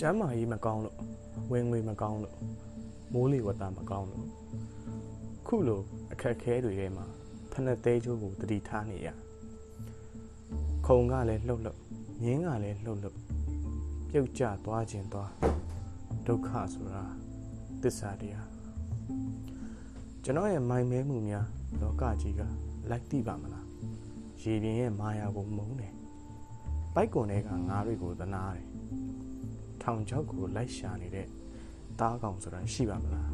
ကျမ်းမာရေးမကောင်းလို့ဝင်ငွေမကောင်းလို့မိုးလေဝသမကောင်းလို့ခုလိုအခက်ခဲတွေထဲမှာဖက်နှက်သေးချိုးကိုတတိထားနေရခုံကလည်းလှုပ်လှုပ်ငင်းကလည်းလှုပ်လှုပ်ပြုတ်ကျသွားခြင်းသွားဒုက္ခဆိုတာသစ္စာတရားကျွန်တော်ရဲ့မိုင်မဲမှုများလောကကြီးကလိုက်တိပါမလားရေပြင်ရဲ့မာယာကိုမုန်းတယ်ပိုက်ကွန်တွေကငါးတွေကိုသနာတယ် ထောင်ချောက်ကိုလိုက်ရှာနေတဲ့တားကောင်ဆိုတာရှိပါမလား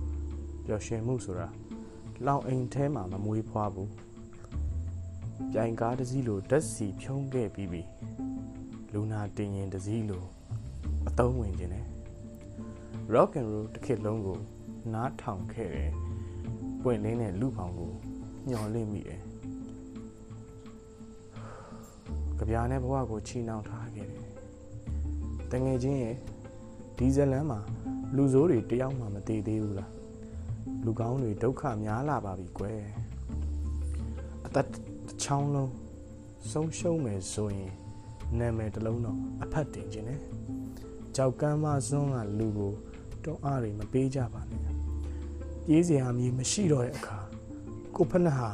ပျော်ရွှင်မှုဆိုတာလောင်အိမ်ထဲမှာမမွေးဖွားဘူးပြိုင်ကားတစ်စီးလိုဓာတ်စီဖြုံးခဲ့ပြီးပြီလူနာတင်ရင်တစ်စီးလိုအသုံးဝင်ခြင်းနဲ့ rock and roll တစ်ခေတ်လုံးကိုနားထောင်ခဲ့တယ်ပွင့်လင်းတဲ့လူပေါင်းကိုညှော်လင့်မိတယ်ကြပြားနဲ့ဘဝကိုချီနှောင်ထားခဲ့တယ်တငယ်ချင်းရဲ့ ဒီဇလန်မှာလူဆိုးတွေတယောက်မှမသေးသေးဘူးလားလူကောင်းတွေဒုက္ခများလာပါပြီကွယ်အသက်တစ်ချောင်းလုံးဆုံးရှုံးမယ်ဆိုရင်နာမည်တစ်လုံးတော့အဖတ်တင်ခြင်းနဲ့ကြောက်ကမ်းမစွန်းကလူကိုတွန်းအားတွေမပေးကြပါနဲ့ပြေးစရာမြေမရှိတော့တဲ့အခါကိုဖက်နှဟာ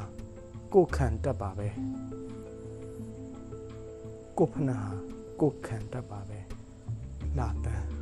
ကိုခံတတ်ပါပဲကိုဖက်နှဟာကိုခံတတ်ပါပဲလာတန်း